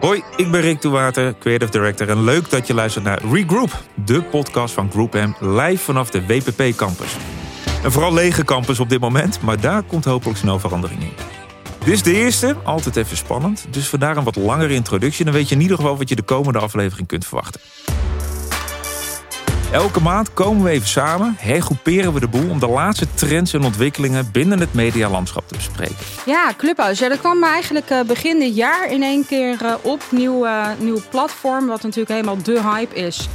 Hoi, ik ben Rick de Water, Creative Director. En leuk dat je luistert naar Regroup, de podcast van Group M, live vanaf de WPP Campus. Een vooral lege campus op dit moment, maar daar komt hopelijk snel verandering in. Dit is de eerste, altijd even spannend. Dus vandaar een wat langere introductie. Dan weet je in ieder geval wat je de komende aflevering kunt verwachten. Elke maand komen we even samen, hergroeperen we de boel om de laatste trends en ontwikkelingen binnen het medialandschap te bespreken. Ja, Clubhouse. Ja, dat kwam eigenlijk eh, begin dit jaar in één keer eh, op. Nieuw, eh, nieuw platform, wat natuurlijk helemaal de hype is.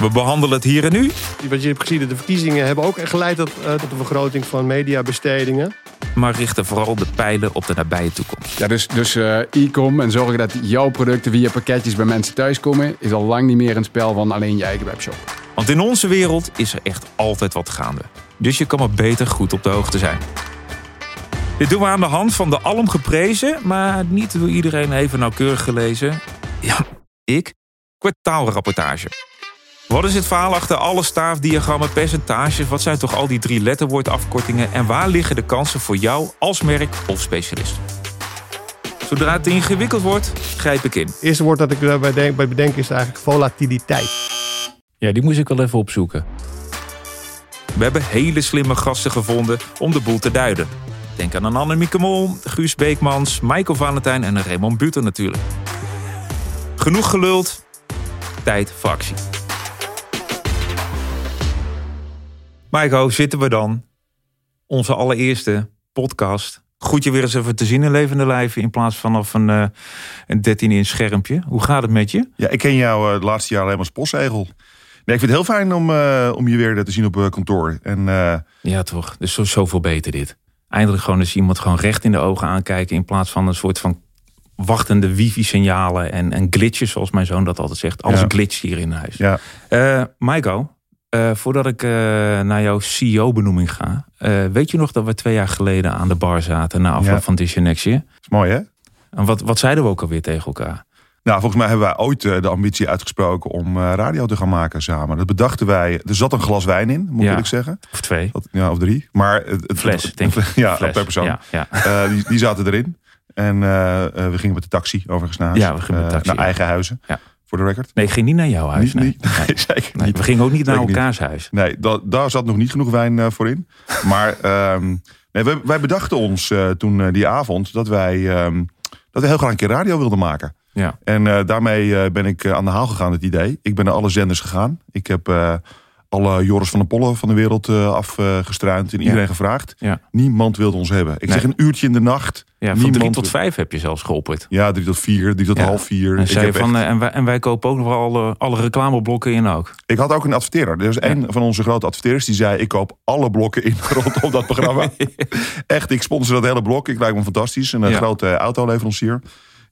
We behandelen het hier en nu, Wat je hebt gezien, de verkiezingen hebben ook geleid tot, eh, tot een vergroting van mediabestedingen. maar richten vooral de pijlen op de nabije toekomst. Ja, dus, dus eh, e-com en zorgen dat jouw producten via pakketjes bij mensen thuiskomen, is al lang niet meer een spel van alleen je eigen webshop. Want in onze wereld is er echt altijd wat gaande. Dus je kan maar beter goed op de hoogte zijn. Dit doen we aan de hand van de alom geprezen, maar niet door iedereen even nauwkeurig gelezen. Ja, ik. Kwartaalrapportage. Wat is het verhaal achter alle staafdiagrammen, percentages? Wat zijn toch al die drie letterwoordafkortingen? En waar liggen de kansen voor jou als merk of specialist? Zodra het ingewikkeld wordt, grijp ik in. Het eerste woord dat ik daarbij bij bedenk is eigenlijk volatiliteit. Ja, die moest ik wel even opzoeken. We hebben hele slimme gasten gevonden om de boel te duiden. Denk aan een Annemieke Mol, Guus Beekmans, Michael Valentijn en Raymond Buter natuurlijk. Genoeg geluld, tijd voor actie. Michael, zitten we dan? Onze allereerste podcast. Goed je weer eens even te zien in levende lijven in plaats van vanaf een, eh, een 13-inch schermpje. Hoe gaat het met je? Ja, ik ken jou eh, het laatste jaar alleen maar als postzegel. Nee, ik vind het heel fijn om, eh, om je weer te zien op eh, kantoor. En eh, Ja, toch. Dus zo, zoveel beter dit. Eindelijk gewoon eens iemand gewoon recht in de ogen aankijken... in plaats van een soort van wachtende wifi-signalen en, en glitches... zoals mijn zoon dat altijd zegt. Alles Ja. glitch hier in huis. ja, Maiko, voordat ik naar jouw CEO-benoeming ga... weet je nog dat we twee jaar geleden aan de bar zaten... na afloop Ja. van Year Next Year? is mooi hè? En wat, wat zeiden we ook alweer tegen elkaar? Nou, volgens mij hebben wij ooit eh, de ambitie uitgesproken om eh, radio te gaan maken samen. Dat bedachten wij. Er zat een glas wijn in, moet ik Ja. zeggen. Of twee? Dat- ja, of drie. Maar het, het Fles, denk ik. Ja, Fles. per persoon. Ja, ja. Eh, die, die zaten erin. En we gingen met de taxi overigens naar huis. Ja, we gingen met de taxi, naar eigen huizen. Ja. Voor de record. Nee, ik ging niet naar jouw huis. Niet, nee. niet, nee, zeker niet. we gingen ook niet naar Zeker niet. elkaars huis. Nee, da- daar zat nog niet genoeg wijn voor in. Maar ehm, nee, wij, wij bedachten ons toen die avond dat wij, ehm, dat we heel graag een keer radio wilden maken. Ja. En eh, daarmee eh, ben ik eh, aan de haal gegaan, het idee. Ik ben naar alle zenders gegaan. Ik heb alle Joris van der Pollen van de wereld afgestruind en iedereen gevraagd. Ja. Niemand wilde ons hebben. Ik Nee. zeg een uurtje in de nacht. Ja, van drie tot vijf heb je zelfs geopperd. Ja, drie tot vier, drie tot Ja. half vier. En, Ik, zei van, echt- en, wij, en wij kopen ook nog wel alle, alle reclameblokken in ook. ik had ook een adverteerder. Er is een van onze grote adverteerders die zei: Ik koop alle blokken in rondom dat programma. Echt, ik sponsor dat hele blok. Ik lijkt me fantastisch. Een grote autoleverancier.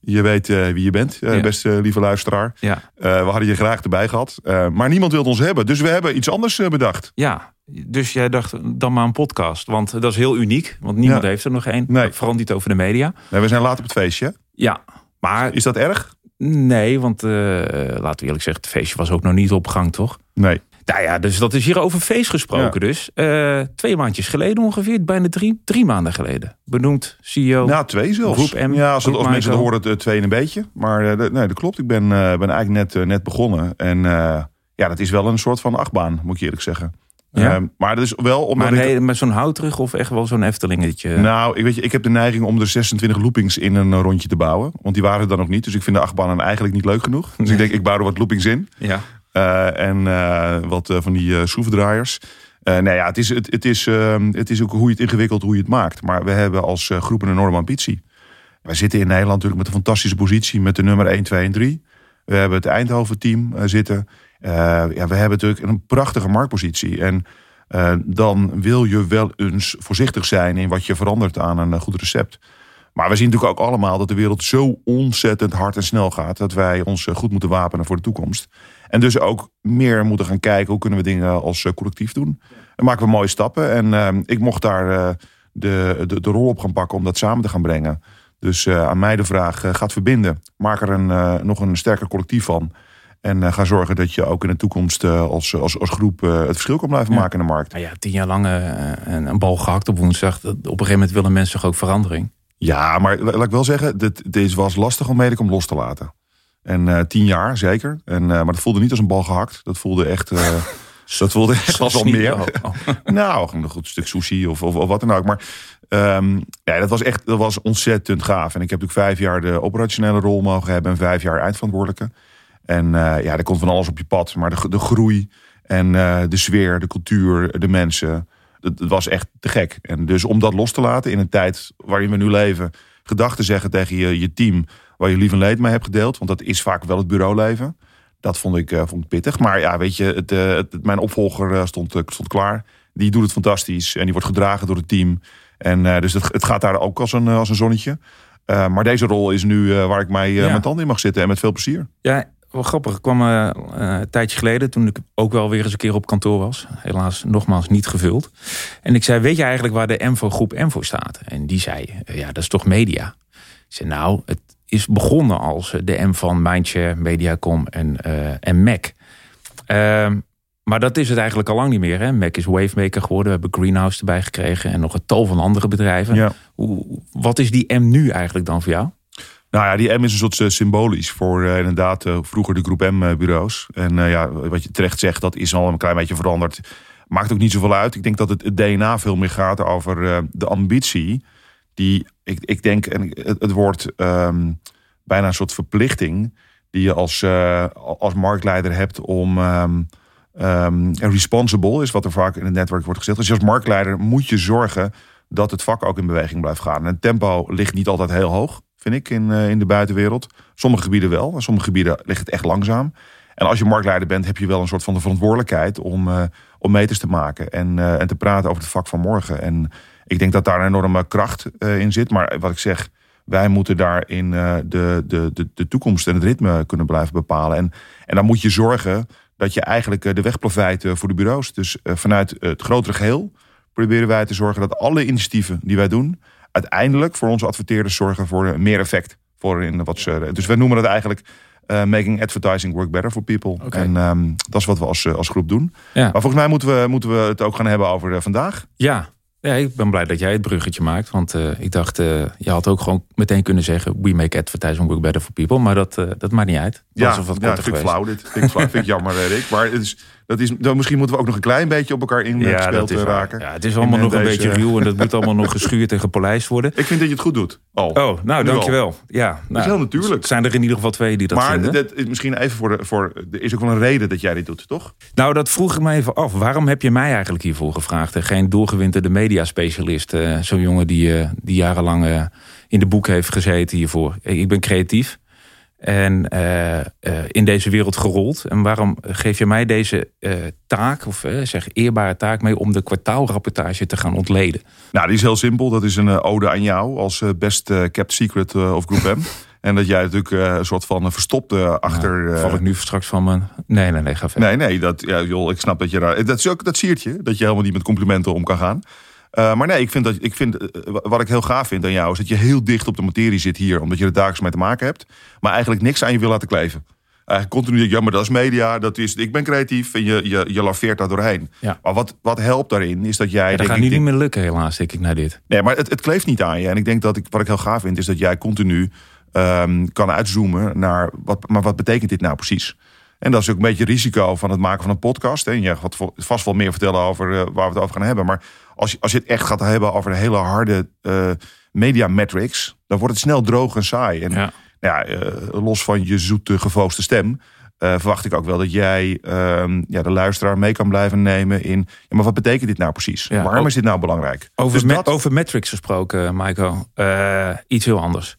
Je weet eh, wie je bent, eh, Ja. beste lieve luisteraar. Ja. Eh, we hadden je graag erbij gehad. Eh, maar niemand wilde ons hebben. Dus we hebben iets anders eh, bedacht. ja, dus jij dacht dan maar een podcast. Want dat is heel uniek. Want niemand Ja. heeft er nog één. Nee. Vooral niet over de media. Nee, we zijn laat op het feestje. Ja, maar Is dat erg? nee, want eh, laten we eerlijk zeggen, het feestje was ook nog niet op gang, toch? Nee. Nou ja, dus dat is hier over feest gesproken dus. Eh, twee maandjes geleden ongeveer, bijna drie, drie maanden geleden. Benoemd CEO. Nou, twee zelfs. Groep M, Ja, als, mensen het horen, het eh, twee en een beetje. Maar eh, nee, dat klopt. Ik ben, ben eigenlijk net, net begonnen. En ja, dat is wel een soort van achtbaan, moet ik eerlijk zeggen. Ja? Eh, maar dat is wel omdat maar ik... nee, met zo'n houtterug of echt wel zo'n Eftelingetje? Nou, ik, weet je, ik heb de neiging om er 26 loopings in een rondje te bouwen. Want die waren er dan nog niet. Dus ik vind de achtbanen eigenlijk niet leuk genoeg. Dus ik denk, ik bouw er wat loopings in. ja. Eh, en eh, wat eh, van die schroevendraaiers. Eh nee, ja, het, is, het, is, ehm, het is ook hoe je het ingewikkeld, hoe je het maakt. Maar we hebben als groep een enorme ambitie. Wij zitten in Nederland natuurlijk met een fantastische positie. Met de nummer 1, 2 en 3. We hebben het Eindhoven-team zitten. Ja, we hebben natuurlijk een prachtige marktpositie. En dan wil je wel eens voorzichtig zijn in wat je verandert aan een goed recept. Maar we zien natuurlijk ook allemaal dat de wereld zo ontzettend hard en snel gaat. Dat wij ons goed moeten wapenen voor de toekomst. En dus ook meer moeten gaan kijken hoe kunnen we dingen als eh, collectief doen. En maken we mooie stappen. En eh, ik mocht daar eh, de, de, de rol op gaan pakken om dat samen te gaan brengen. Dus aan mij de vraag, gaat verbinden. Maak er een, nog een sterker collectief van. En ga zorgen dat je ook in de toekomst als, als, als groep het verschil kan blijven Ja. maken in de markt. Nou ja, tien jaar lang een, een bal gehakt op woensdag. Op een gegeven moment willen mensen toch ook verandering. Ja, maar la- laat ik wel zeggen, dit, dit was lastig om Medicom los te laten. En eh, tien jaar, zeker. En, eh, maar dat voelde niet als een bal gehakt. Dat voelde echt... eh, dat voelde echt als wel meer. Oh. Nou, een goed stuk sushi of, of, of wat dan ook. Maar ehm, ja, dat was echt dat was ontzettend gaaf. En ik heb natuurlijk vijf jaar de operationele rol mogen hebben en vijf jaar eindverantwoordelijke. En ja, er komt van alles op je pad. Maar de, de groei en de sfeer, de cultuur, de mensen. Het, het was echt te gek. En dus om dat los te laten in een tijd waarin we nu leven. Gedachten zeggen tegen je, je team waar je lief en leed mee hebt gedeeld. Want dat is vaak wel het bureauleven. Dat vond ik, eh, vond ik pittig. Maar ja, weet je, het, eh, het- mijn opvolger eh, stond, stond klaar. Die doet het fantastisch. En die wordt gedragen door het team. En dus het, het gaat daar ook als een, als een zonnetje. Maar deze rol is nu waar ik mij, Ja. mijn tanden in mag zitten. En met veel plezier. Ja, wel grappig. Ik kwam een tijdje geleden, toen ik ook wel weer eens een keer op kantoor was. Helaas nogmaals niet gevuld. En ik zei, weet je eigenlijk waar de MVO groep M voor staat? En die zei, ja, dat is toch media? Ik zei, nou, het is begonnen als de M van Mindshare, Mediacom en, eh, en Mac. Ehm, maar dat is het eigenlijk al lang niet meer. Hè? Mac is Wavemaker geworden. We hebben Greenhouse erbij gekregen. En nog een tal van andere bedrijven. Ja. Hoe, wat is die M nu eigenlijk dan voor jou? Nou ja, die M is een soort eh, symbolisch voor eh, inderdaad vroeger de groep M-bureaus. En ja, wat je terecht zegt, dat is al een klein beetje veranderd. Maakt ook niet zoveel uit. Ik denk dat het, het DNA veel meer gaat over de ambitie. Die, ik, ik denk, en het, het wordt ehm, bijna een soort verplichting. Die je als, eh, als marktleider hebt om. ehm, responsible is wat er vaak in het netwerk wordt gezegd. Dus als marktleider moet je zorgen dat het vak ook in beweging blijft gaan. En het tempo ligt niet altijd heel hoog, vind ik, in, eh, in de buitenwereld. Sommige gebieden wel, en sommige gebieden ligt het echt langzaam. En als je marktleider bent, heb je wel een soort van de verantwoordelijkheid om, eh, om meters te maken en, en te praten over het vak van morgen. En ik denk dat daar een enorme kracht eh, in zit. Maar wat ik zeg, wij moeten daarin eh, de, de, de, de toekomst en het ritme kunnen blijven bepalen. En, en dan moet je zorgen dat je eigenlijk eh, de weg profijt voor de bureaus. Dus vanuit het grotere geheel proberen wij te zorgen dat alle initiatieven die wij doen, uiteindelijk voor onze adverteerders zorgen voor meer effect. Voor in wat ze, dus wij noemen dat eigenlijk making advertising work better for people. En ehm, dat is wat we als, als groep doen. Ja. Maar volgens mij moeten we, moeten we het ook gaan hebben over vandaag. Ja. Ja, ik ben blij dat jij het bruggetje maakt. Want eh, ik dacht, eh, je had ook gewoon meteen kunnen zeggen... we make advertising work better for people. Maar dat, eh, dat maakt niet uit. Dat Ja, wat ja vind ik flauw dit. Vind ik, flauw, vind ik jammer, Rick. Maar het is, dat is, dan misschien moeten we ook nog een klein beetje op elkaar ingespeeld is eh, raken. Ja, het is allemaal nog een beetje ruw. En dat moet allemaal nog geschuurd en gepolijst worden. Ik vind dat je het goed doet. Al. Oh, nou, Nu al. dankjewel. Ja, nou, heel natuurlijk. Zijn er in ieder geval twee die dat maar vinden? dat is misschien even voor de. Voor, er is ook wel een reden dat jij dit doet, toch? Nou, dat vroeg ik me even af. Waarom heb je mij eigenlijk hiervoor gevraagd? En geen doorgewinterde mediaspecialist. eh, Zo'n jongen die, eh, die jarenlang in de boek heeft gezeten hiervoor. Ik ben creatief. En eh, eh, in deze wereld gerold. En waarom geef je mij deze eh, taak, of zeg eerbare taak mee, om de kwartaalrapportage te gaan ontleden? Nou, die is heel simpel. Dat is een ode aan jou als best kept secret of Group M. en dat jij natuurlijk een soort van verstopte achter. eh, Val ik nu straks van mijn. Nee, nee, nee, ga verder. Nee, nee, dat, ja, joh, ik snap dat je daar. Dat is ook dat siertje, dat je helemaal niet met complimenten om kan gaan. Eh, maar nee, ik vind dat ik vind, eh, wat ik heel gaaf vind aan jou is dat je heel dicht op de materie zit hier, omdat je er dagelijks mee te maken hebt, maar eigenlijk niks aan je wil laten kleven. Eigenlijk continu ja, maar dat is media, dat is, ik ben creatief en je, je, je laveert daar doorheen. Ja. Maar wat, wat helpt daarin is dat jij. Ja, dat gaat nu niet meer lukken, helaas, denk ik, naar dit. Nee, maar het, het kleeft niet aan je. En ik denk dat ik, wat ik heel gaaf vind, is dat jij continu ehm, kan uitzoomen naar wat, maar wat betekent dit nou precies? En dat is ook een beetje het risico van het maken van een podcast. hè. En je gaat vast wel meer vertellen over eh, waar we het over gaan hebben. Maar als je, als je het echt gaat hebben over de hele harde eh, media metrics, dan wordt het snel droog en saai. En Ja. ja, eh, los van je zoete gevoosde stem. eh, verwacht ik ook wel dat jij ehm, ja, de luisteraar mee kan blijven nemen in. Ja, maar wat betekent dit nou precies? Ja, Waarom is dit nou belangrijk? Over, Dus me- dat- over metrics gesproken, Michael. Iets heel anders.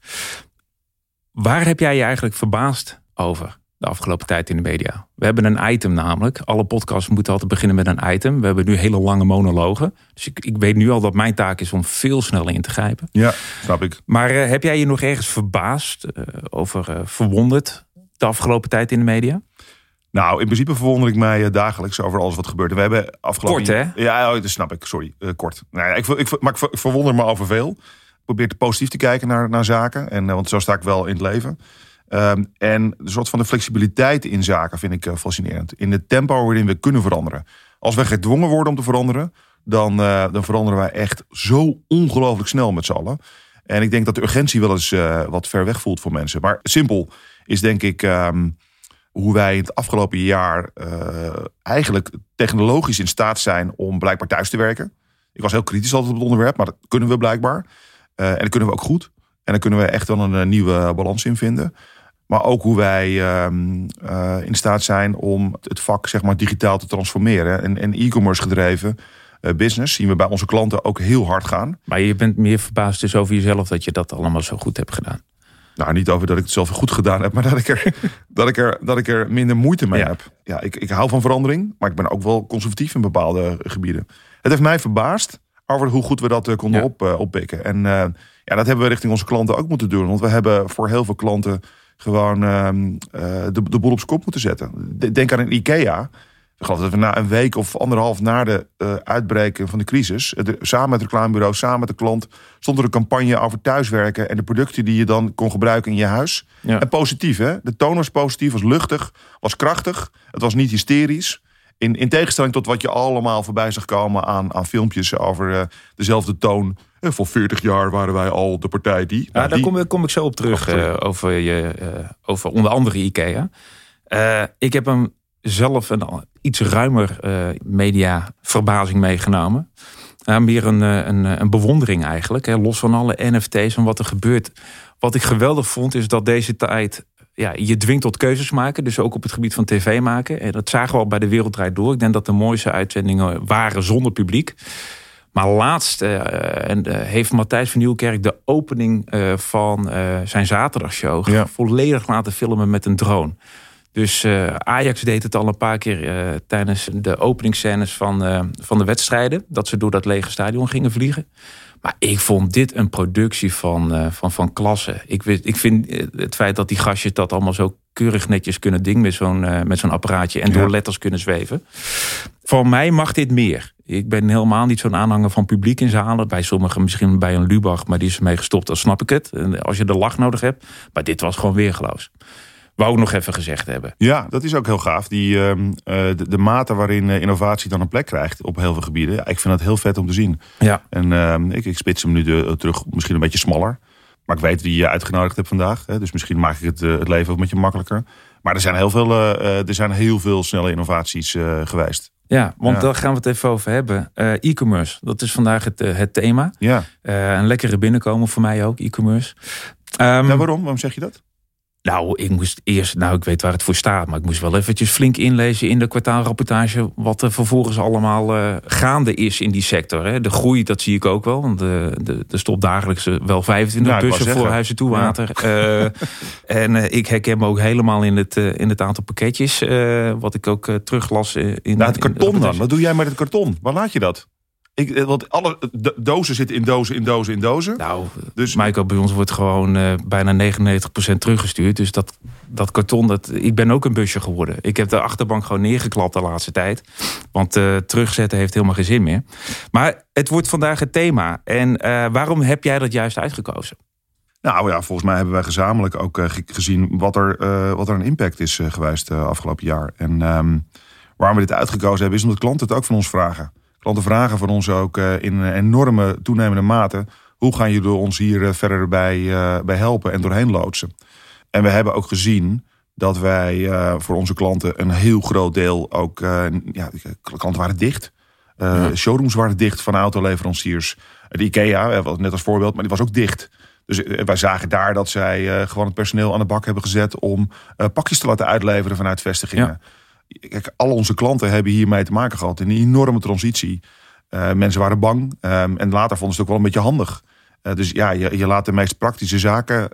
Waar heb jij je eigenlijk verbaasd over de afgelopen tijd in de media? We hebben een item namelijk. Alle podcasts moeten altijd beginnen met een item. We hebben nu hele lange monologen. Dus ik, ik weet nu al dat mijn taak is om veel sneller in te grijpen. Ja, snap ik. Maar eh, heb jij je nog ergens verbaasd, eh, over eh, verwonderd de afgelopen tijd in de media? Nou, in principe verwonder ik mij dagelijks over alles wat gebeurt. We hebben afgelopen... Kort, hè? Ja, oh, dat snap ik. Sorry, kort. Nou, ja, ik, ik, maar ik, ver- ik verwonder me over veel. Ik probeer te positief te kijken naar, naar zaken. En, want zo sta ik wel in het leven. Ehm, en de soort van de flexibiliteit in zaken vind ik eh, fascinerend. In het tempo waarin we kunnen veranderen. Als we gedwongen worden om te veranderen... dan, eh, dan veranderen wij echt zo ongelooflijk snel met z'n allen. En ik denk dat de urgentie wel eens eh, wat ver weg voelt voor mensen. Maar simpel, is denk ik ehm, hoe wij het afgelopen jaar eigenlijk technologisch in staat zijn om blijkbaar thuis te werken. Ik was heel kritisch altijd op het onderwerp, maar dat kunnen we blijkbaar. En dat kunnen we ook goed. En daar kunnen we echt wel een nieuwe balans in vinden. Maar ook hoe wij um, uh, in staat zijn om het vak zeg maar, digitaal te transformeren. En, en e-commerce gedreven uh, business zien we bij onze klanten ook heel hard gaan. Maar je bent meer verbaasd dus over jezelf dat je dat allemaal zo goed hebt gedaan. Nou, niet over dat ik het zelf goed gedaan heb, maar dat ik er, dat ik er, dat ik er minder moeite mee Ja. heb. Ja, ik, ik hou van verandering, maar ik ben ook wel conservatief in bepaalde gebieden. Het heeft mij verbaasd over hoe goed we dat eh, konden Ja. op, eh, oppikken. En eh, ja, dat hebben we richting onze klanten ook moeten doen. Want we hebben voor heel veel klanten gewoon ehm, eh, de, de boel op zijn kop moeten zetten. De- Denk aan een IKEA. Ik geloof dat we na een week of anderhalf na de eh, uitbreken van de crisis, de- samen met het reclamebureau, samen met de klant, stond er een campagne over thuiswerken en de producten die je dan kon gebruiken in je huis. Ja. En positief, hè? De toon was positief, was luchtig, was krachtig. Het was niet hysterisch. In, in tegenstelling tot wat je allemaal voorbij zag komen aan, aan filmpjes over eh, dezelfde toon. Eh, voor 40 jaar waren wij al de partij die. Ja, Nou, daar die- kom, ik- kom ik zo op terug, eh, over, je, eh, over onder andere IKEA. Eh, ik heb hem zelf een iets ruimer media verbazing meegenomen. Meer een, een, een bewondering eigenlijk. Hè, los van alle NFT's en wat er gebeurt. Wat ik geweldig vond is dat deze tijd ja, je dwingt tot keuzes maken. Dus ook op het gebied van tv maken. En dat zagen we al bij de Wereld Draait Door. Ik denk dat de mooiste uitzendingen waren zonder publiek. Maar laatst eh, en, eh, heeft Matthijs van Nieuwkerk de opening eh, van zijn zaterdagshow Ja. volledig laten filmen met een drone. Dus Ajax deed het al een paar keer tijdens de openingsscènes van, van de wedstrijden. Dat ze door dat lege stadion gingen vliegen. Maar ik vond dit een productie van, van, van klasse. Ik, ik vind het feit dat die gastjes dat allemaal zo keurig netjes kunnen dingen met zo'n met zo'n apparaatje en Ja. door letters kunnen zweven. Voor mij mag dit meer. Ik ben helemaal niet zo'n aanhanger van publiek in zalen. Bij sommigen misschien bij een Lubach, maar die is ermee gestopt, dan snap ik het. Als je de lach nodig hebt. Maar dit was gewoon weergeloos. Wou ik nog even gezegd hebben. Ja, dat is ook heel gaaf. Die, ehm, eh, de, de mate waarin eh, innovatie dan een plek krijgt op heel veel gebieden. Ja, ik vind dat heel vet om te zien. Ja. En ehm, ik, ik spits hem nu de, terug, misschien een beetje smaller. Maar ik weet wie je uitgenodigd hebt vandaag. Hè, dus misschien maak ik het, eh, het leven ook met je makkelijker. Maar er zijn heel veel, eh, eh, er zijn heel veel snelle innovaties eh, geweest. Ja, want Ja. daar gaan we het even over hebben. E-commerce, dat is vandaag het, het thema. Ja. Een lekkere binnenkomen voor mij ook, e-commerce. Ehm, ja, waarom? Waarom zeg je dat? Nou, ik moest eerst, nou ik weet waar het voor staat, maar ik moest wel eventjes flink inlezen in de kwartaalrapportage wat er vervolgens allemaal eh, gaande is in die sector. Hè. De groei, dat zie ik ook wel, want eh, de, er stopt dagelijks eh, wel 25 Nou, bussen voor. Huizen Toewater. Eh, en eh, ik herken me ook helemaal in het, in het aantal pakketjes, wat ik ook teruglas in Nou, het in de karton dan. Wat doe jij met het karton? Waar laat je dat? Ik, eh, want alle dozen zitten in dozen, in dozen, in dozen. Nou, Dus Michael, bij ons wordt gewoon eh, bijna 99% teruggestuurd. Dus dat, dat karton, dat, ik ben ook een busje geworden. Ik heb de achterbank gewoon neergeklapt de laatste tijd. Want eh, terugzetten heeft helemaal geen zin meer. Maar het wordt vandaag het thema. En waarom heb jij dat juist uitgekozen? Nou ja, volgens mij hebben wij gezamenlijk ook ge- gezien wat er, wat er een impact is geweest afgelopen jaar. En ehm, waarom we dit uitgekozen hebben, is omdat klanten het ook van ons vragen. Klanten vragen van ons ook eh, in een enorme toenemende mate. Hoe gaan jullie ons hier eh, verder bij, eh, bij helpen en doorheen loodsen? En we hebben ook gezien dat wij eh, voor onze klanten een heel groot deel ook... eh, ja, klanten waren dicht. Eh, Showrooms waren dicht van autoleveranciers. De IKEA, eh, net als voorbeeld, maar die was ook dicht. Dus eh, wij zagen daar dat zij eh, gewoon het personeel aan de bak hebben gezet... om eh, pakjes te laten uitleveren vanuit vestigingen. Kijk, al onze klanten hebben hiermee te maken gehad. in Een enorme transitie. Eh, mensen waren bang. ehm, en later vonden ze het ook wel een beetje handig. Eh, dus ja, je, je laat de meest praktische zaken.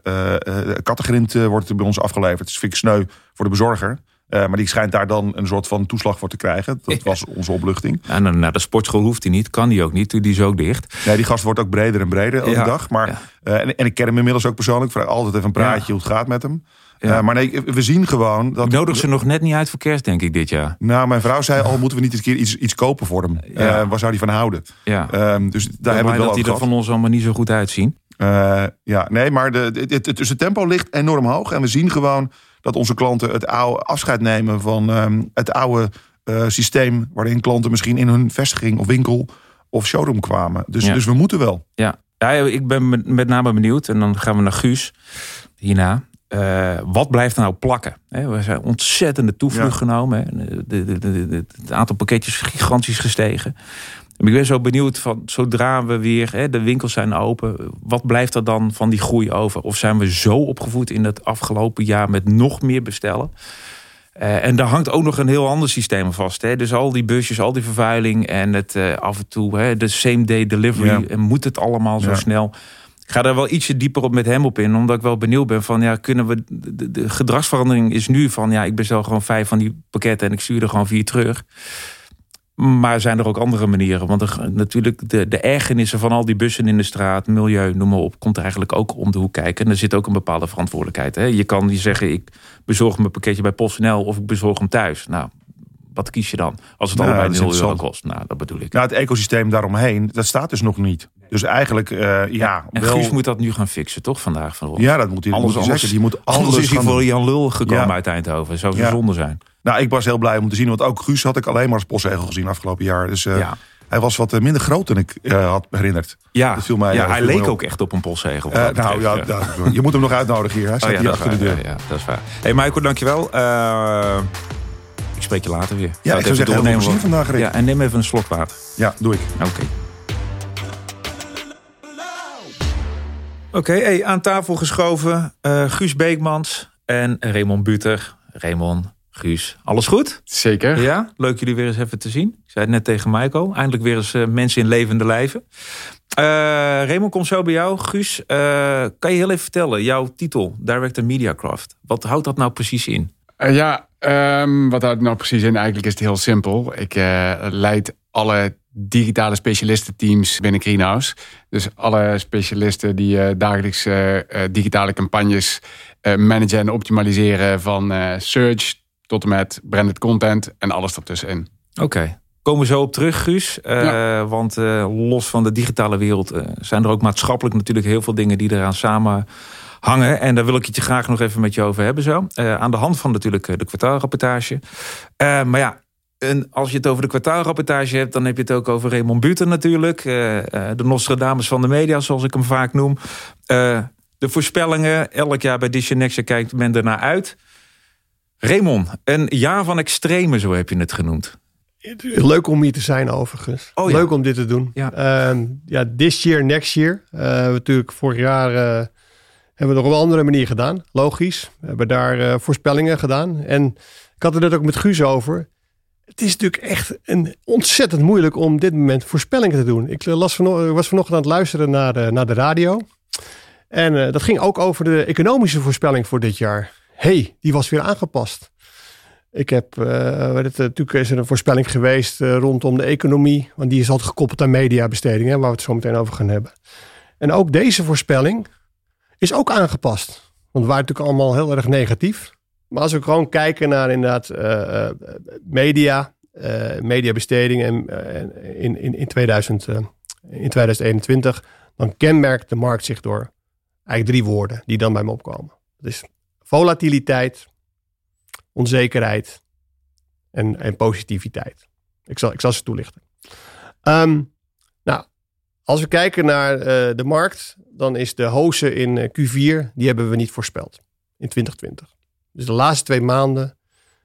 kattegrind eh, wordt bij ons afgeleverd. Het is vind ik sneu voor de bezorger. Eh, maar die schijnt daar dan een soort van toeslag voor te krijgen. Dat was onze opluchting. En dan naar de sportschool hoeft hij niet, kan die ook niet, die is ook dicht. Nee, die gast wordt ook breder en breder elke Ja, dag. Maar, ja. eh, en, en ik ken hem inmiddels ook persoonlijk. Ik vraag altijd even een praatje Ja. hoe het gaat met hem. Ja. Eh, maar nee, we zien gewoon dat... Ik nodig ze nog net niet uit voor kerst, denk ik, dit jaar. Nou, mijn vrouw zei al, moeten we niet eens een keer iets, iets kopen voor hem? Ja. Waar zou hij van houden? Ja. Ehm, dus daar hebben we het wel dat die er van ons allemaal niet zo goed uitzien. Ja, nee, maar de, het- dus het tempo ligt enorm hoog. En we zien gewoon dat onze klanten het oude afscheid nemen van ehm, het oude eh, systeem... waarin klanten misschien in hun vestiging of winkel of showroom kwamen. Dus, Ja. dus we moeten wel. Ja, ja ik ben met, name benieuwd. En dan gaan we naar Guus hierna. eh, wat blijft er nou plakken? We zijn ontzettende toevlucht Ja. genomen. Hè. De, de, de, de- het aantal pakketjes is gigantisch gestegen. Ik ben zo benieuwd van zodra we weer, hè, de winkels zijn open, wat blijft er dan van die groei over? Of zijn we zo opgevoed in het afgelopen jaar met nog meer bestellen? Eh, en daar hangt ook nog een heel ander systeem vast. Hè? Dus al die busjes, al die vervuiling en het eh, af en toe hè, de same day delivery. Ja. En moet het allemaal zo Ja. snel? Ik ga daar wel ietsje dieper op met hem op in, omdat ik wel benieuwd ben van ja, kunnen we. De- de gedragsverandering is nu van ja, ik bestel gewoon vijf van die pakketten en ik stuur er gewoon vier terug. Maar zijn er ook andere manieren? Want er, natuurlijk, de, de ergernissen van al die bussen in de straat, milieu, noem maar op, komt er eigenlijk ook om de hoek kijken. En er zit ook een bepaalde verantwoordelijkheid. Hè? Je kan niet zeggen, ik bezorg mijn pakketje bij PostNL of ik bezorg hem thuis. Nou, wat kies je dan? Als het Nou, allebei dat is 0 euro kost. Nou, dat bedoel ik. Nou, het ecosysteem daaromheen, dat staat dus nog niet. Dus eigenlijk, eh, ja, en wel, Guus moet dat nu gaan fixen, toch? Vandaag van ja, dat moet hij, Anders- moet hij anders- zeggen. Die moet Anders alles is hij voor. Jan Lul gekomen Ja. uit Eindhoven. Zou zo Ja. zonde zijn. Nou, ik was heel blij om te zien, want ook Guus had ik alleen maar als postzegel gezien afgelopen jaar. Dus eh, ja. hij was wat eh, minder groot dan ik eh, had herinnerd. Ja, Dat viel mij, ja hij leek op. ook echt op een postzegel. Eh, nou ja, betreft, ja, je moet hem nog uitnodigen hier. Hij staat Oh ja, hier achter de deur. Ja, ja, dat is waar. hey, Michael, dankjewel. Eh ik spreek je later weer. Ja, ik zou zeggen, heel veel vandaag, Rick. Ja, en neem even een slok water. Ja, doe ik. Oké. Oké, hey, aan tafel geschoven. eh, Guus Beekmans en Raymond Buter. Raymond, Guus, alles goed? Zeker. Ja, leuk jullie weer eens even te zien. Ik zei het net tegen Michael. Eindelijk weer eens eh, mensen in levende lijven. Eh Raymond, kom zo bij jou. Guus, eh, kan je heel even vertellen, jouw titel, Director Mediacraft. Wat houdt dat nou precies in? Eh, ja, ehm, wat houdt het nou precies in? Eigenlijk is het heel simpel. Ik eh, leid alle digitale specialistenteams binnen Greenhouse. Dus alle specialisten die eh, dagelijks eh, eh, digitale campagnes eh, managen en optimaliseren van eh, search tot en met branded content en alles ertussenin. Oké. Komen we zo op terug, Guus. Eh, Want eh, los van de digitale wereld eh, zijn er ook maatschappelijk natuurlijk heel veel dingen die eraan samen hangen. En daar wil ik het je graag nog even met je over hebben zo. Aan de hand van natuurlijk de kwartaalrapportage. Maar ja, en als je het over de kwartaalrapportage hebt, dan heb je het ook over Raymond Buter natuurlijk. De Nostradamus van de media, zoals ik hem vaak noem. De voorspellingen, elk jaar bij Disney Next kijkt men ernaar uit. Raymond, een jaar van extreme, zo heb je het genoemd. Leuk om hier te zijn overigens. Oh ja. Leuk om dit te doen. Ja. Ehm, ja, this year, next year. We hebben natuurlijk vorig jaar eh, hebben we het op een andere manier gedaan. Logisch. We hebben daar eh, voorspellingen gedaan. En ik had het net ook met Guus over. Het is natuurlijk echt een ontzettend moeilijk om dit moment voorspellingen te doen. Ik las vano- ik was vanochtend aan het luisteren naar de, naar de radio. En dat ging ook over de economische voorspelling voor dit jaar. Hey, die was weer aangepast. Ik heb, eh, eh, natuurlijk is er een voorspelling geweest eh, rondom de economie. Want die is altijd gekoppeld aan mediabestedingen, waar we het zo meteen over gaan hebben. En ook deze voorspelling is ook aangepast. Want we waren natuurlijk allemaal heel erg negatief. Maar als we gewoon kijken naar inderdaad eh, media, mediabestedingen en, in, in, in, 2000, eh, in 2021, dan kenmerkt de markt zich door eigenlijk drie woorden die dan bij me opkomen. Dat is volatiliteit, onzekerheid en, en positiviteit. Ik zal, ik zal ze toelichten. Ehm, nou, als we kijken naar eh, de markt, dan is de hoze in eh, Q4, die hebben we niet voorspeld in 2020. Dus de laatste twee maanden,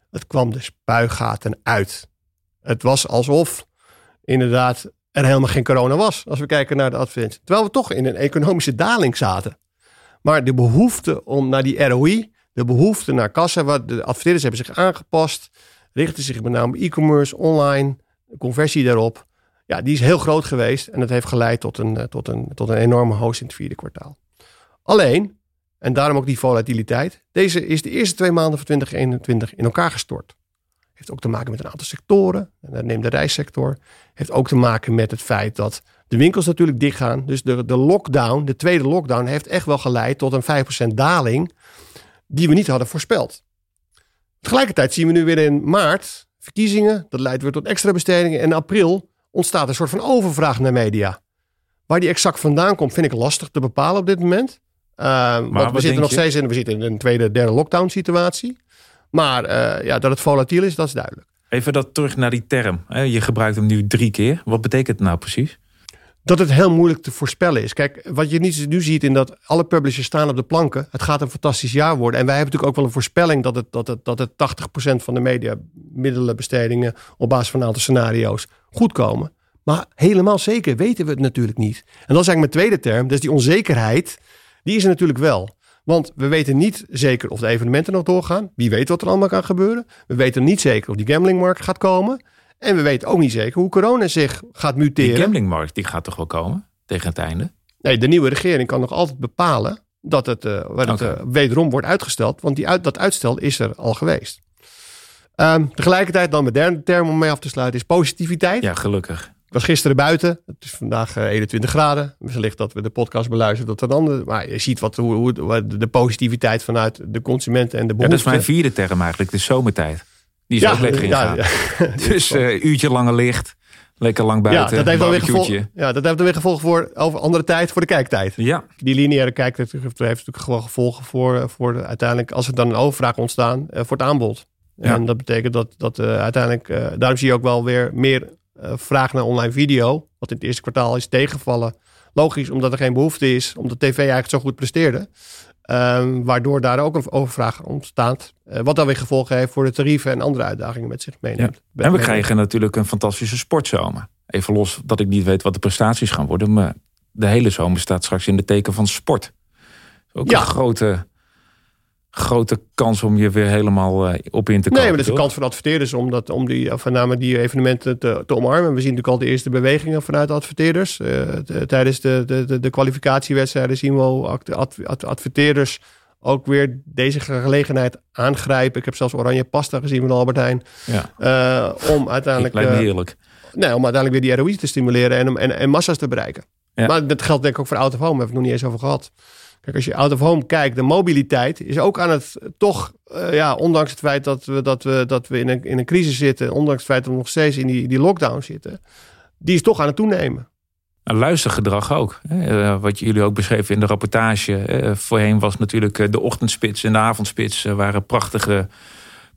het kwam de spuigaten uit. Het was alsof inderdaad er helemaal geen corona was, als we kijken naar de advertentie. Terwijl we toch in een economische daling zaten. Maar de behoefte om naar die ROI, de behoefte naar kassa, wat de adverteerders hebben zich aangepast, richten zich met name e-commerce, online, conversie daarop. Ja, die is heel groot geweest en dat heeft geleid tot een, eh, tot een, tot een enorme host in het vierde kwartaal. Alleen, en daarom ook die volatiliteit, deze is de eerste twee maanden van 2021 in elkaar gestort. Heeft ook te maken met een aantal sectoren. Neem de reissector. Heeft ook te maken met het feit dat de winkels natuurlijk dicht gaan. Dus de, de lockdown, de tweede lockdown, heeft echt wel geleid tot een 5% daling die we niet hadden voorspeld. Tegelijkertijd zien we nu weer in maart verkiezingen. Dat leidt weer tot extra bestedingen. En in april ontstaat een soort van overvraag naar media. Waar die exact vandaan komt, vind ik lastig te bepalen op dit moment. Uh, want we zitten nog je? steeds in, we zitten in een tweede, derde lockdown situatie. Maar eh, ja, dat het volatiel is, dat is duidelijk. Even dat terug naar die term. Je gebruikt hem nu drie keer. Wat betekent het nou precies? Dat het heel moeilijk te voorspellen is. Kijk, wat je nu ziet in dat alle publishers staan op de planken. Het gaat een fantastisch jaar worden. En wij hebben natuurlijk ook wel een voorspelling dat het, dat het, dat het 80% van de media middelenbestedingen op basis van een aantal scenario's goed komen. Maar helemaal zeker weten we het natuurlijk niet. En dat is eigenlijk mijn tweede term. Dus die onzekerheid, die is er natuurlijk wel. Want we weten niet zeker of de evenementen nog doorgaan. Wie weet wat er allemaal kan gebeuren. We weten niet zeker of die gamblingmarkt gaat komen. En we weten ook niet zeker hoe corona zich gaat Die muteren. gamblingmarkt die gaat toch wel komen tegen het einde? Nee, de nieuwe regering kan nog altijd bepalen dat het, eh, het eh, wederom wordt uitgesteld. Want die uit, dat uitstel is er al geweest. Ehm, tegelijkertijd dan mijn derde term om mee af te sluiten is positiviteit. Ja, gelukkig. Ik was gisteren buiten. Het is vandaag eh, 21 graden. Wellicht dat we de podcast beluisteren dat er dan. Maar je ziet wat, hoe, de positiviteit vanuit de consumenten en de Ja, dat is mijn vierde term eigenlijk, de zomertijd. Die is ook lekker ja, ingegaan. ja. Dus eh uurtje langer licht, lekker lang ja, buiten, dat heeft dan weer barbecue'tje. gevolg, ja, dat heeft dan weer gevolgen voor over andere tijd voor de kijktijd. Ja, Die lineaire kijktijd heeft natuurlijk gewoon gevolgen voor, voor de, uiteindelijk als er dan een overvraag ontstaan eh, voor het aanbod. Ja. En dat betekent dat, dat eh, uiteindelijk, eh, daarom zie je ook wel weer meer vraag naar online video, wat in het eerste kwartaal is tegengevallen. Logisch, omdat er geen behoefte is, omdat tv eigenlijk zo goed presteerde. Ehm, waardoor daar ook een overvraag ontstaat. Eh, wat dan weer gevolgen heeft voor de tarieven en andere uitdagingen met zich meeneemt. en we krijgen natuurlijk een fantastische sportzomer. Even los dat ik niet weet wat de prestaties gaan worden, maar de hele zomer staat straks in de teken van sport. Ook Ja. een grote, grote kans om je weer helemaal eh, op in te komen. Nee, maar dat is een toch? kans voor de adverteerders om, dat, om die, met name die evenementen te, te omarmen. We zien natuurlijk al de eerste bewegingen vanuit de adverteerders. Eh, t- tijdens de, de, de, de kwalificatiewedstrijden zien we ad- adverteerders ook weer deze gelegenheid aangrijpen. Ik heb zelfs oranje pasta gezien van Albert Heijn. Ja, eh, om uiteindelijk... lijkt me eh, heerlijk. Nee, om uiteindelijk weer die ROI te stimuleren en, om- en, en massa's te bereiken. Ja. Maar dat geldt denk ik ook voor out of home. Daar we het nog niet eens over gehad. Kijk, als je out of home kijkt, de mobiliteit is ook aan het eh, toch, eh, ja, ondanks het feit dat we, dat we, dat we in, een, in een crisis zitten, ondanks het feit dat we nog steeds in die, die lockdown zitten, die is toch aan het toenemen. Een luistergedrag ook. hè. Eh, wat jullie ook beschreven in de rapportage. Eh, voorheen was natuurlijk de ochtendspits en de avondspits waren prachtige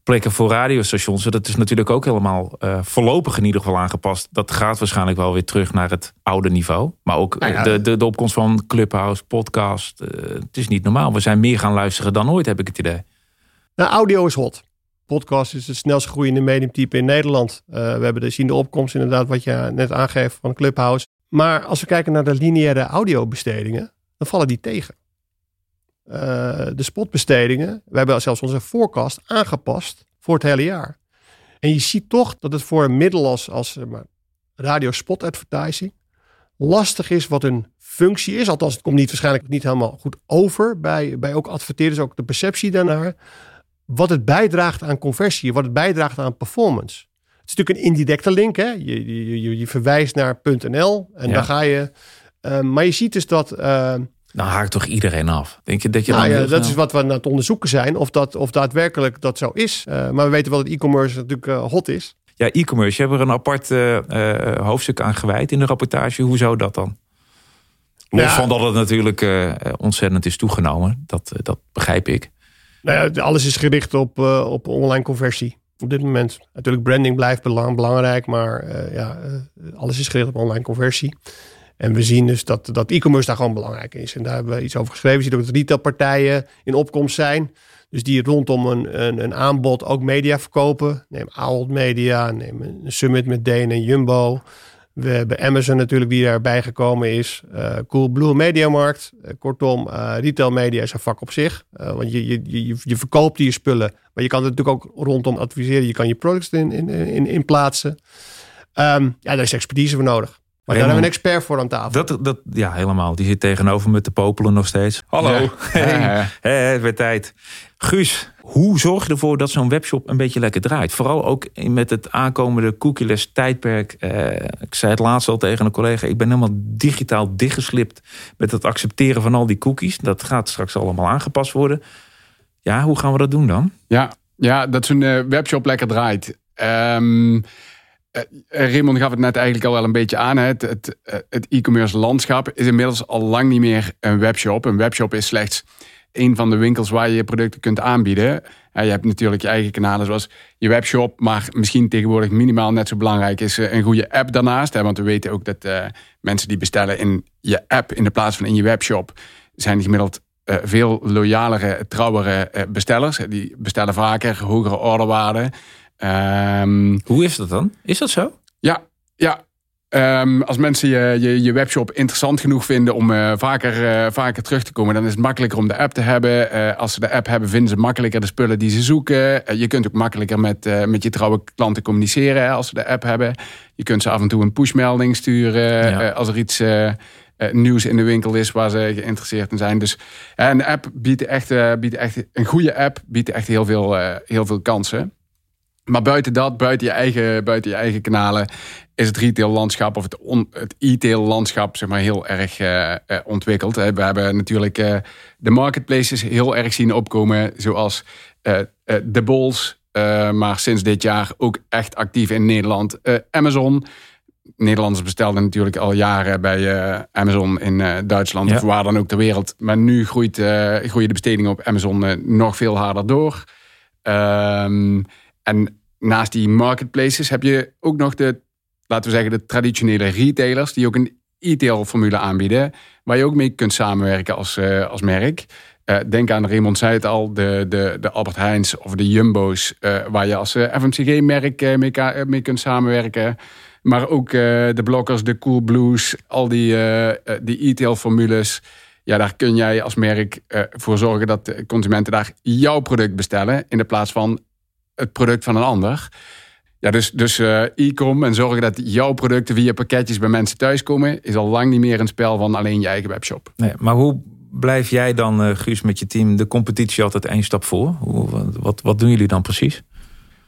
plekken voor radiostations. Dat is natuurlijk ook helemaal eh, voorlopig in ieder geval aangepast. Dat gaat waarschijnlijk wel weer terug naar het oude niveau. Maar ook eh, Nou ja. de, de, de opkomst van Clubhouse, podcast. eh, het is niet normaal. We zijn meer gaan luisteren dan ooit, heb ik het idee. Nou, audio is hot. Podcast is het snelst groeiende mediumtype in Nederland. Eh, we hebben de, zien de opkomst inderdaad, wat je net aangeeft van Clubhouse. Maar als we kijken naar de lineaire audiobestedingen, dan vallen die tegen. Eh, de spotbestedingen, we hebben zelfs onze forecast aangepast voor het hele jaar. En je ziet toch dat het voor een middel als, maar, radio spot advertising lastig is wat een functie is. Althans, het komt niet waarschijnlijk niet helemaal goed over bij, bij ook adverteerders, ook de perceptie daarnaar. Wat het bijdraagt aan conversie, wat het bijdraagt aan performance. Het is natuurlijk een indirecte link. Hè? Je, je, je, je verwijst naar .nl en Ja. dan ga je... eh, maar je ziet dus dat... Dan haakt toch iedereen af? Denk je dat je nou ja, dat snel- is wat we aan het onderzoeken zijn. Of dat of daadwerkelijk dat zo is. Eh, maar we weten wel dat e-commerce natuurlijk eh, hot is. Ja, e-commerce. Je hebt er een apart eh, hoofdstuk aan gewijd in de rapportage. Hoezo dat dan? Los Ja. van dat het natuurlijk ontzettend is toegenomen. Dat, dat begrijp ik. Nou ja, alles is gericht op, op online conversie. Op dit moment. Natuurlijk, branding blijft belang, belangrijk. Maar ja, alles is gericht op online conversie. En we zien dus dat, dat e-commerce daar gewoon belangrijk is. En daar hebben we iets over geschreven. Je ziet ook dat retailpartijen in opkomst zijn. Dus die rondom een, een, een aanbod ook media verkopen. Neem Ahold Media, neem een Summit met Deen en Jumbo. We hebben Amazon natuurlijk die daarbij gekomen is. Eh Coolblue Mediamarkt. Eh, kortom, eh retail media is een vak op zich. Want je, je, je, je verkoopt je spullen. Maar je kan het natuurlijk ook rondom adviseren. Je kan je products in, in, in, in plaatsen. Ehm, ja, daar is expertise voor nodig. Maar daar hebben we een expert voor aan tafel. Dat, dat, ja, helemaal. Die zit tegenover me te popelen nog steeds. Hallo. Ja. Hey. Hé, het werd tijd. Guus, hoe zorg je ervoor dat zo'n webshop een beetje lekker draait? Vooral ook met het aankomende cookieless tijdperk. Eh, ik zei het laatst al tegen een collega. Ik ben helemaal digitaal dichtgeslipt met het accepteren van al die cookies. Dat gaat straks allemaal aangepast worden. Ja, hoe gaan we dat doen dan? Ja, ja dat zo'n eh, webshop lekker draait. Ehm eh, Raymond gaf het net eigenlijk al wel een beetje aan. hè. Eh, het e-commerce landschap is inmiddels al lang niet meer een webshop. Een webshop is slechts een van de winkels waar je je producten kunt aanbieden. je hebt natuurlijk je eigen kanalen zoals je webshop. Maar misschien tegenwoordig minimaal net zo belangrijk is een goede app daarnaast. Want we weten ook dat mensen die bestellen in je app in de plaats van in je webshop... zijn gemiddeld veel loyalere, trouwere bestellers. Die bestellen vaker, hogere orderwaarden. Um, Hoe is dat dan? Is dat zo? Ja, ja. Um, als mensen je, je, je, webshop interessant genoeg vinden om uh, vaker, uh, vaker terug te komen, dan is het makkelijker om de app te hebben. Uh, als ze de app hebben, vinden ze makkelijker de spullen die ze zoeken. je kunt ook makkelijker met, met je trouwe klanten communiceren hè, als ze de app hebben. Je kunt ze af en toe een pushmelding sturen ja. als er iets nieuws in de winkel is waar ze geïnteresseerd in zijn. Dus een app biedt echt, biedt echt een goede app biedt echt heel veel, heel veel kansen. Maar buiten dat, buiten je eigen, buiten je eigen kanalen, is het retail landschap of het, het e-tail landschap zeg maar, heel erg uh, ontwikkeld. We hebben natuurlijk uh, de marketplaces heel erg zien opkomen, zoals de Bols. maar sinds dit jaar ook echt actief in Nederland. Amazon. Nederlanders bestelden natuurlijk al jaren bij Amazon in Duitsland, of waar dan ook ter wereld. Maar nu groeit, groeien de bestedingen op Amazon nog veel harder door. Um, en naast die marketplaces heb je ook nog de, laten we zeggen, de traditionele retailers die ook een e-tail formule aanbieden, waar je ook mee kunt samenwerken als, uh, als merk. Uh, denk aan Raymond zei het al, de, de, de Albert Heijns of de Jumbo's, uh, waar je als FMCG-merk mee, mee, kunt samenwerken. Maar ook de blokkers, de Cool Blues, al die, die e-tail formules. Ja, daar kun jij als merk voor zorgen dat consumenten daar jouw product bestellen. In de plaats van het product van een ander. Ja, dus, dus uh, e-com en zorgen dat jouw producten via pakketjes bij mensen thuiskomen, is al lang niet meer een spel van alleen je eigen webshop. Nee, maar hoe blijf jij dan, uh, Guus, met je team de competitie altijd één stap voor? Hoe, wat, wat doen jullie dan precies?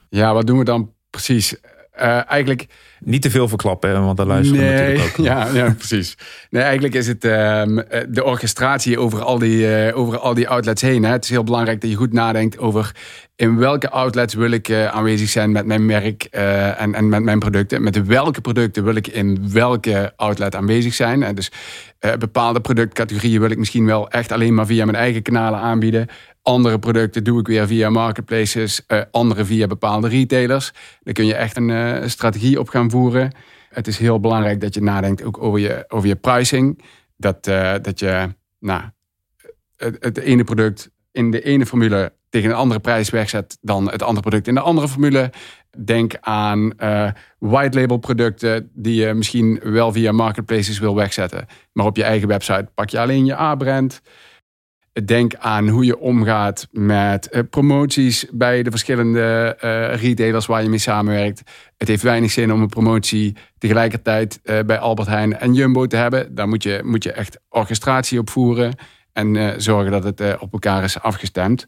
Ja, wat doen we dan precies? Uh, eigenlijk... Niet te veel verklappen, want daar luisteren nee, we natuurlijk ook. Ja, ja, precies. Nee, eigenlijk is het uh, de orchestratie over al die, uh, over al die outlets heen. Hè. Het is heel belangrijk dat je goed nadenkt over in welke outlets wil ik uh, aanwezig zijn met mijn merk en, en met mijn producten. Met welke producten wil ik in welke outlet aanwezig zijn. En dus bepaalde productcategorieën wil ik misschien wel echt alleen maar via mijn eigen kanalen aanbieden. Andere producten doe ik weer via marketplaces, uh, andere via bepaalde retailers. Daar kun je echt een uh, strategie op gaan voeren. Het is heel belangrijk dat je nadenkt ook over je, over je pricing. Dat, uh, dat je nou, het, het, ene product in de ene formule tegen een andere prijs wegzet dan het andere product in de andere formule. Denk aan white label producten die je misschien wel via marketplaces wil wegzetten. Maar op je eigen website pak je alleen je A-brand. Denk aan hoe je omgaat met eh, promoties bij de verschillende uh, retailers waar je mee samenwerkt. Het heeft weinig zin om een promotie tegelijkertijd uh, bij Albert Heijn en Jumbo te hebben. Daar moet je, moet je echt orchestratie op voeren en zorgen dat het op elkaar is afgestemd.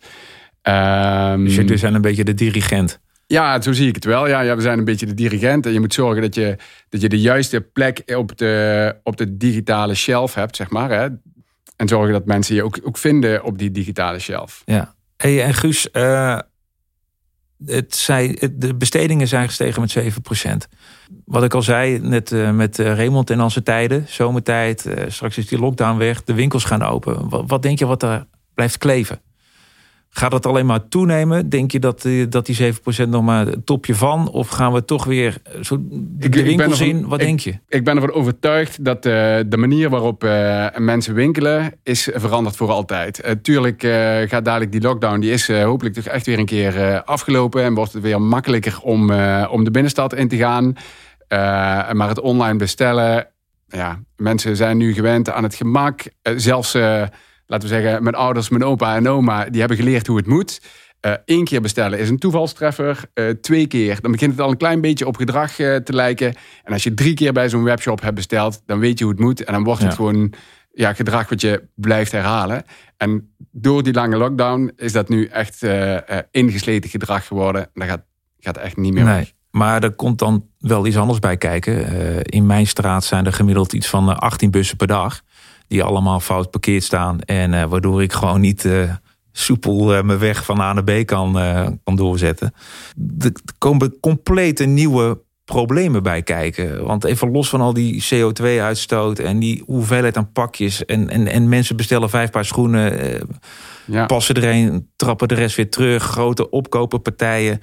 Um, dus jullie zijn een beetje de dirigent. Ja, zo zie ik het wel. Ja, ja, we zijn een beetje de dirigent. En je moet zorgen dat je, dat je de juiste plek op de, op de digitale shelf hebt, zeg maar. Hè. En zorgen dat mensen je ook, ook vinden op die digitale shelf. Ja. Hey, en Guus, uh, het zei, de bestedingen zijn gestegen met 7%. Wat ik al zei, net uh, met uh, Raymond en onze tijden, zomertijd, straks is die lockdown weg, de winkels gaan open. Wat, wat denk je wat er blijft kleven? Gaat dat alleen maar toenemen? Denk je dat, eh, dat die 7% nog maar het topje van? Of gaan we toch weer eh, zo de, ik, winkel zien? Wat denk je? Ik ben ervan overtuigd dat uh, de manier waarop uh, mensen winkelen... is veranderd voor altijd. Uh, tuurlijk gaat dadelijk die lockdown... die is hopelijk toch echt weer een keer afgelopen... en wordt het weer makkelijker om, om de binnenstad in te gaan. maar het online bestellen... Ja, mensen zijn nu gewend aan het gemak. zelfs laten we zeggen, mijn ouders, mijn opa en oma, die hebben geleerd hoe het moet. Eén uh, keer bestellen is een toevalstreffer. Uh, twee keer, dan begint het al een klein beetje op gedrag uh, te lijken. En als je drie keer bij zo'n webshop hebt besteld, dan weet je hoe het moet. En dan wordt het gewoon ja, gedrag wat je blijft herhalen. En door die lange lockdown is dat nu echt ingesleten gedrag geworden. Dat gaat, gaat echt niet meer nee. Maar er komt dan wel iets anders bij kijken. in mijn straat zijn er gemiddeld iets van 18 bussen per dag die allemaal fout parkeerd staan. En uh, waardoor ik gewoon niet uh, soepel uh, mijn weg van A naar B kan, kan doorzetten. Er komen complete nieuwe problemen bij kijken. Want even los van al die CO2-uitstoot en die hoeveelheid aan pakjes. En, en, en mensen bestellen vijf paar schoenen, eh, Ja. passen er een, trappen de rest weer terug. Grote opkoperpartijen.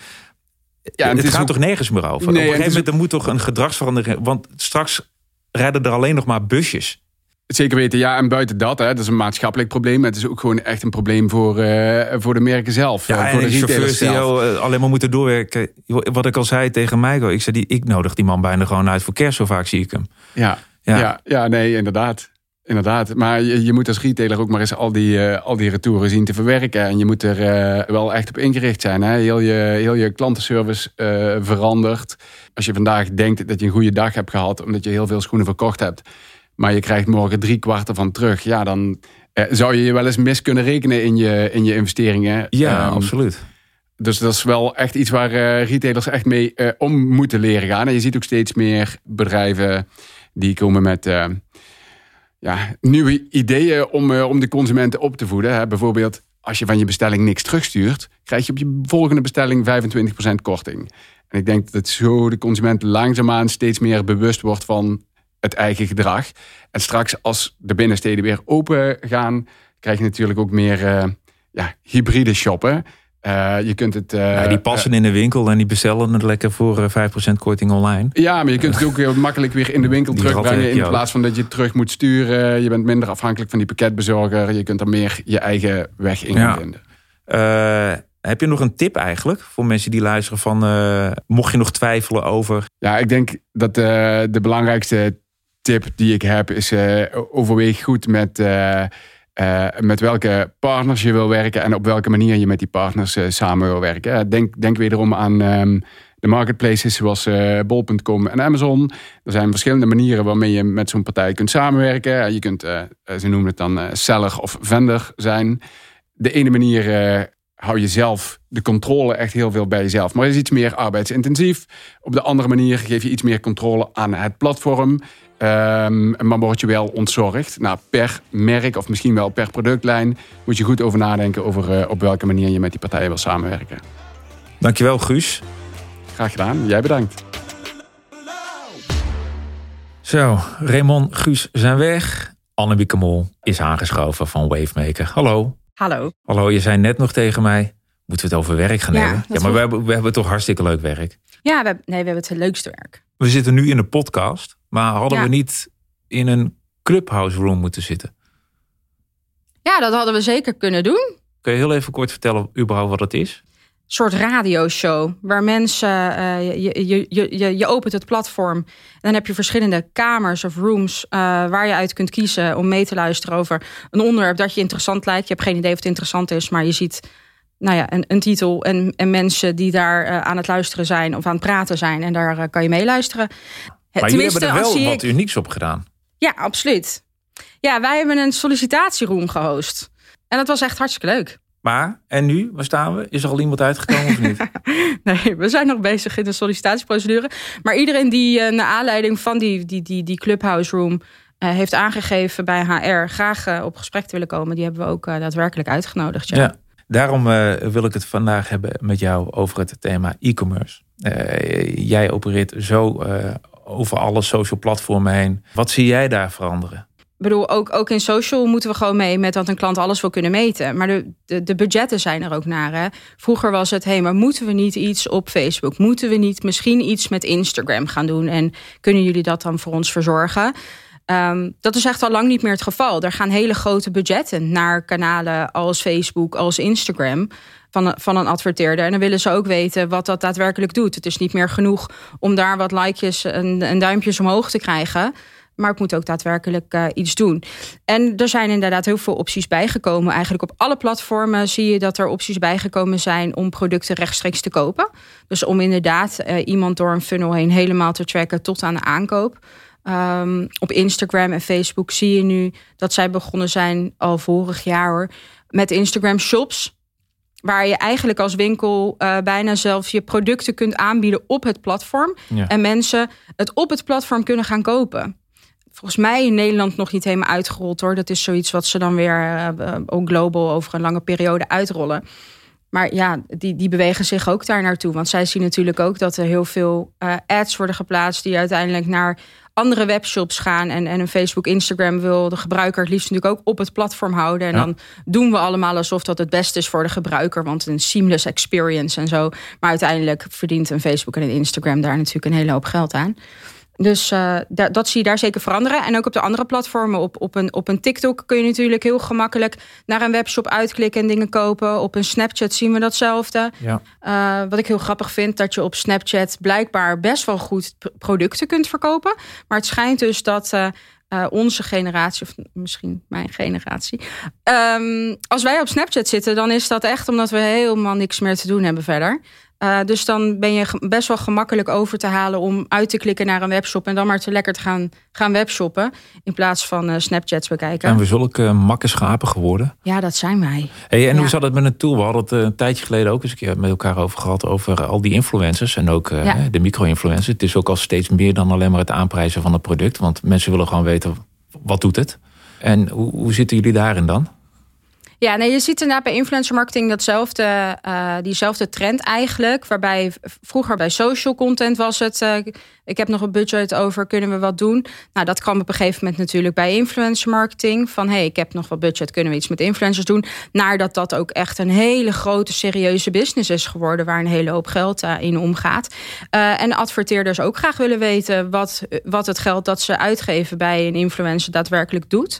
Ja, het, gaat ook- toch nergens meer over? Nee, Op een gegeven is moment er moet toch een gedragsverandering... Want straks rijden er alleen nog maar busjes. Zeker weten, ja. En buiten dat, hè, dat is een maatschappelijk probleem. Het is ook gewoon echt een probleem voor, eh, voor de merken zelf. Ja, eh, en voor de die retailers chauffeurs die zelf. joh, eh, alleen maar moeten doorwerken. Wat ik al zei tegen Michael. Ik zei, die, ik nodig die man bijna gewoon uit voor kerst. Zo vaak zie ik hem. Ja, Ja. ja. Ja, nee, inderdaad. Inderdaad. Maar je, je moet als retailer ook maar eens al die, al die retouren zien te verwerken. En je moet er wel echt op ingericht zijn. Hè? Heel, je, heel je klantenservice verandert. Als je vandaag denkt dat je een goede dag hebt gehad... omdat je heel veel schoenen verkocht hebt... maar je krijgt morgen drie kwart ervan terug... ja, dan eh, zou je je wel eens mis kunnen rekenen in je, in je investeringen. Ja, Ehm, absoluut. dus dat is wel echt iets waar eh, retailers echt mee eh, om moeten leren gaan. En je ziet ook steeds meer bedrijven die komen met ja, nieuwe ideeën om, om de consumenten op te voeden. Hè. Bijvoorbeeld, als je van je bestelling niks terugstuurt, krijg je op je volgende bestelling 25% korting. En ik denk dat zo de consument langzaamaan steeds meer bewust wordt van het eigen gedrag. En straks als de binnensteden weer open gaan, krijg je natuurlijk ook meer eh, ja, hybride shoppen. Eh, je kunt het. eh, Ja, die passen in de winkel en die bestellen het lekker voor eh, 5% korting online. ja, maar je kunt het ook heel makkelijk weer in de winkel Die terugbrengen. In plaats van dat je het terug moet sturen. Je bent minder afhankelijk van die pakketbezorger. Je kunt er meer je eigen weg in Ja. vinden. Heb je nog een tip eigenlijk voor mensen die luisteren van... mocht je nog twijfelen over... Ja, ik denk dat de belangrijkste tip die ik heb is eh, overweeg goed met, eh, eh, met welke partners je wil werken en op welke manier je met die partners samen wil werken. Denk, denk wederom aan ehm, de marketplaces zoals bol.com en Amazon. Er zijn verschillende manieren waarmee je met zo'n partij kunt samenwerken. Je kunt, ze noemen het dan seller of vendor zijn. De ene manier hou je zelf de controle echt heel veel bij jezelf. Maar is iets meer arbeidsintensief. Op de andere manier geef je iets meer controle aan het platform. Ehm, maar word je wel ontzorgd. Nou, per merk of misschien wel per productlijn moet je goed over nadenken over eh, op welke manier je met die partijen wil samenwerken. Dankjewel Guus. Graag gedaan. Jij bedankt. Zo, Raymond, Guus zijn weg. Annebieke Mol is aangeschoven van Wavemaker. Hallo. Hallo. Hallo, je zei net nog tegen mij... moeten we het over werk gaan Ja, hebben? Ja, maar we hebben, we hebben toch hartstikke leuk werk. Ja, we hebben, nee, we hebben het leukste werk. We zitten nu in een podcast. Maar hadden Ja. we niet in een clubhouse room moeten zitten? Ja, dat hadden we zeker kunnen doen. Kun je heel even kort vertellen überhaupt wat het is? Een soort radioshow waar mensen, eh, je, je, je, je, je opent het platform en dan heb je verschillende kamers of rooms eh, waar je uit kunt kiezen om mee te luisteren over een onderwerp dat je interessant lijkt. Je hebt geen idee of het interessant is, maar je ziet nou ja, een, een titel en, en mensen die daar eh, aan het luisteren zijn of aan het praten zijn en daar kan je meeluisteren. Maar jullie hebben er wel wat ik- unieks op gedaan. Ja, absoluut. Ja, wij hebben een sollicitatieroom gehost. En dat was echt hartstikke leuk. Maar, en nu? Waar staan we? Is er al iemand uitgekomen of niet? Nee, we zijn nog bezig in de sollicitatieprocedure. Maar iedereen die eh, naar aanleiding van die, die, die, die Clubhouse Room eh, heeft aangegeven bij HR graag eh, op gesprek te willen komen, die hebben we ook daadwerkelijk uitgenodigd. Ja. Ja. Daarom wil ik het vandaag hebben met jou over het thema e-commerce. Jij opereert zo over alle social platformen heen. Wat zie jij daar veranderen? Ik bedoel, ook, ook in social moeten we gewoon mee met dat een klant alles wil kunnen meten. Maar de, de, de budgetten zijn er ook naar. Hè? Vroeger was het, hé, hey, maar moeten we niet iets op Facebook? Moeten we niet misschien iets met Instagram gaan doen? En kunnen jullie dat dan voor ons verzorgen? Ehm, dat is echt al lang niet meer het geval. Er gaan hele grote budgetten naar kanalen als Facebook, als Instagram van een, van een adverteerder. En dan willen ze ook weten wat dat daadwerkelijk doet. Het is niet meer genoeg om daar wat likejes en, duimpjes omhoog te krijgen. Maar ik moet ook daadwerkelijk eh, iets doen. En er zijn inderdaad heel veel opties bijgekomen. Eigenlijk op alle platformen zie je dat er opties bijgekomen zijn om producten rechtstreeks te kopen. Dus om inderdaad eh, iemand door een funnel heen helemaal te tracken tot aan de aankoop. Um, op Instagram en Facebook zie je nu dat zij begonnen zijn al vorig jaar hoor, met Instagram shops. Waar je eigenlijk als winkel uh, bijna zelf je producten kunt aanbieden op het platform. Ja. En mensen het op het platform kunnen gaan kopen. Volgens mij in Nederland nog niet helemaal uitgerold hoor. Dat is zoiets wat ze dan weer uh, ook global over een lange periode uitrollen. maar ja, die, die bewegen zich ook daar naartoe. Want zij zien natuurlijk ook dat er heel veel uh, ads worden geplaatst... die uiteindelijk naar andere webshops gaan. En, en een Facebook, Instagram wil de gebruiker het liefst natuurlijk ook op het platform houden. En dan doen we allemaal alsof dat het beste is voor de gebruiker. Want een seamless experience en zo. Maar uiteindelijk verdient een Facebook en een Instagram daar natuurlijk een hele hoop geld aan. Dus uh, dat zie je daar zeker veranderen. En ook op de andere platformen. Op, op, een, op een TikTok kun je natuurlijk heel gemakkelijk naar een webshop uitklikken en dingen kopen. Op een Snapchat zien we datzelfde. Ja. Uh, wat ik heel grappig vind, dat je op Snapchat blijkbaar best wel goed producten kunt verkopen. Maar het schijnt dus dat. Uh, uh, onze generatie, of misschien mijn generatie. Um, als wij op Snapchat zitten, dan is dat echt omdat we helemaal niks meer te doen hebben verder. Uh, dus dan ben je best wel gemakkelijk over te halen om uit te klikken naar een webshop en dan maar te lekker te gaan, gaan webshoppen. In plaats van uh, Snapchats bekijken. En we zulke uh, makke schapen geworden. Ja, dat zijn wij. Hey, en ja. hoe zat het met een tool? We hadden het een tijdje geleden ook eens een keer met elkaar over gehad. Over al die influencers en ook ja. de micro-influencers. Het is ook al steeds meer dan alleen maar het aanprijzen van het product. Want mensen willen gewoon weten wat doet het. En hoe, hoe zitten jullie daarin dan? Ja, nee, je ziet inderdaad bij influencer marketing datzelfde, uh, diezelfde trend eigenlijk. Waarbij vroeger bij social content was het. Uh, ik heb nog een budget over, kunnen we wat doen? Nou, dat kwam op een gegeven moment natuurlijk bij influencer marketing. Van hey, ik heb nog wat budget, kunnen we iets met influencers doen? Naar dat ook echt een hele grote, serieuze business is geworden. Waar een hele hoop geld uh, in omgaat. en adverteerders ook graag willen weten wat, wat het geld dat ze uitgeven bij een influencer daadwerkelijk doet.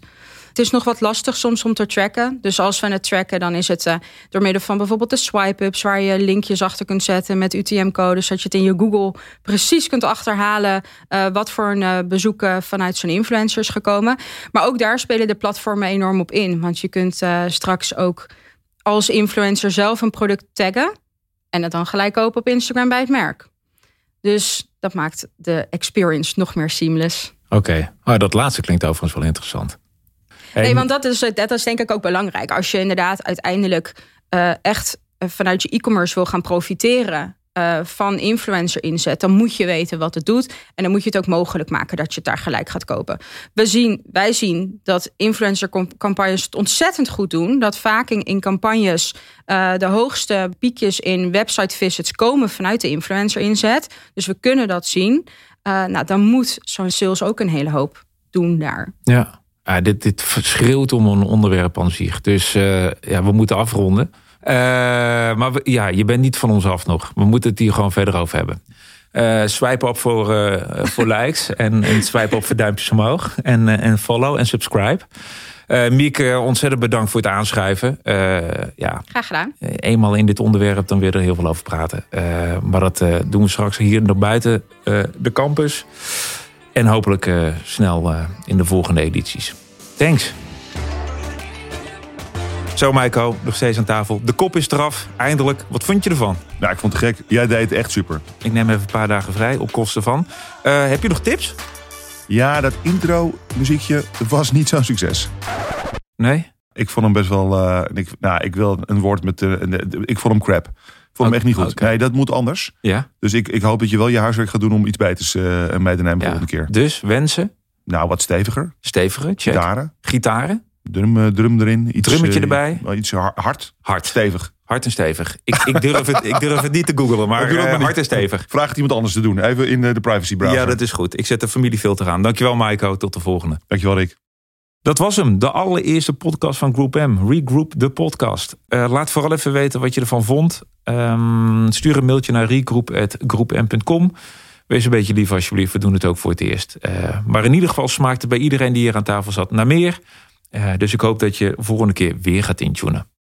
Het is nog wat lastig soms om te tracken. Dus als we het tracken, dan is het uh, door middel van bijvoorbeeld de swipe-ups... waar je linkjes achter kunt zetten met UTM-codes... zodat je het in je Google precies kunt achterhalen... Uh, wat voor een uh, bezoeken vanuit zo'n influencer is gekomen. Maar ook daar spelen de platformen enorm op in. Want je kunt straks ook als influencer zelf een product taggen... en het dan gelijk kopen op Instagram bij het merk. Dus dat maakt de experience nog meer seamless. Oké, okay. oh, dat laatste klinkt overigens wel interessant. Nee, want dat is, dat is denk ik ook belangrijk. Als je inderdaad uiteindelijk uh, echt vanuit je e-commerce wil gaan profiteren uh, van influencer inzet, dan moet je weten wat het doet. En dan moet je het ook mogelijk maken dat je het daar gelijk gaat kopen. We zien, wij zien dat influencer campagnes het ontzettend goed doen. Dat vaak in, in campagnes uh, de hoogste piekjes in website visits komen vanuit de influencer inzet. Dus we kunnen dat zien. Uh, nou, dan moet zo'n sales ook een hele hoop doen daar. Ja. Ja, dit, dit schreeuwt om een onderwerp aan zich. Dus uh, ja, we moeten afronden. Uh, maar we, ja, je bent niet van ons af nog. We moeten het hier gewoon verder over hebben. Uh, swipe op voor, voor likes en, en swipe op voor duimpjes omhoog. En, en follow en subscribe. Mieke, ontzettend bedankt voor het aanschuiven. ja, Graag gedaan. eenmaal in dit onderwerp, dan weer er heel veel over praten. maar dat doen we straks hier naar buiten de campus. En hopelijk uh, snel uh, in de volgende edities. Thanks. Zo, Maiko, nog steeds aan tafel. De kop is eraf, eindelijk. Wat vond je ervan? Nou, ik vond het gek. Jij deed het echt super. Ik neem even een paar dagen vrij op kosten van. Uh, heb je nog tips? Ja, dat intro-muziekje was niet zo'n succes. Nee? Ik vond hem best wel. ik, nou, ik wil een woord met. ik vond hem crap vond hem echt niet goed. Okay. Nee, dat moet anders. Ja. Dus ik, ik hoop dat je wel je huiswerk gaat doen om iets beters uh, mee te nemen de volgende keer. Dus wensen? Nou, wat steviger. Steviger, check. Gitaren. Gitaren. Drum, uh, drum erin. Iets, Drummetje erbij. Uh, iets hard. Hard. Stevig. Hard en stevig. Ik, ik, durf, het, ik durf het niet te googlen, maar uh, hard en stevig. Vraag het iemand anders te doen. Even in de privacy browser. Ja, dat is goed. Ik zet de familiefilter aan. Dankjewel, Maiko. Tot de volgende. Dankjewel, Rick. Dat was hem, de allereerste podcast van Group M. Regroup de podcast. Uh, laat vooral even weten wat je ervan vond. Um, stuur een mailtje naar regroup.groupm.com. Wees een beetje lief alsjeblieft, we doen het ook voor het eerst. Uh, maar in ieder geval smaakte bij iedereen die hier aan tafel zat naar meer. Uh, dus ik hoop dat je volgende keer weer gaat intunen.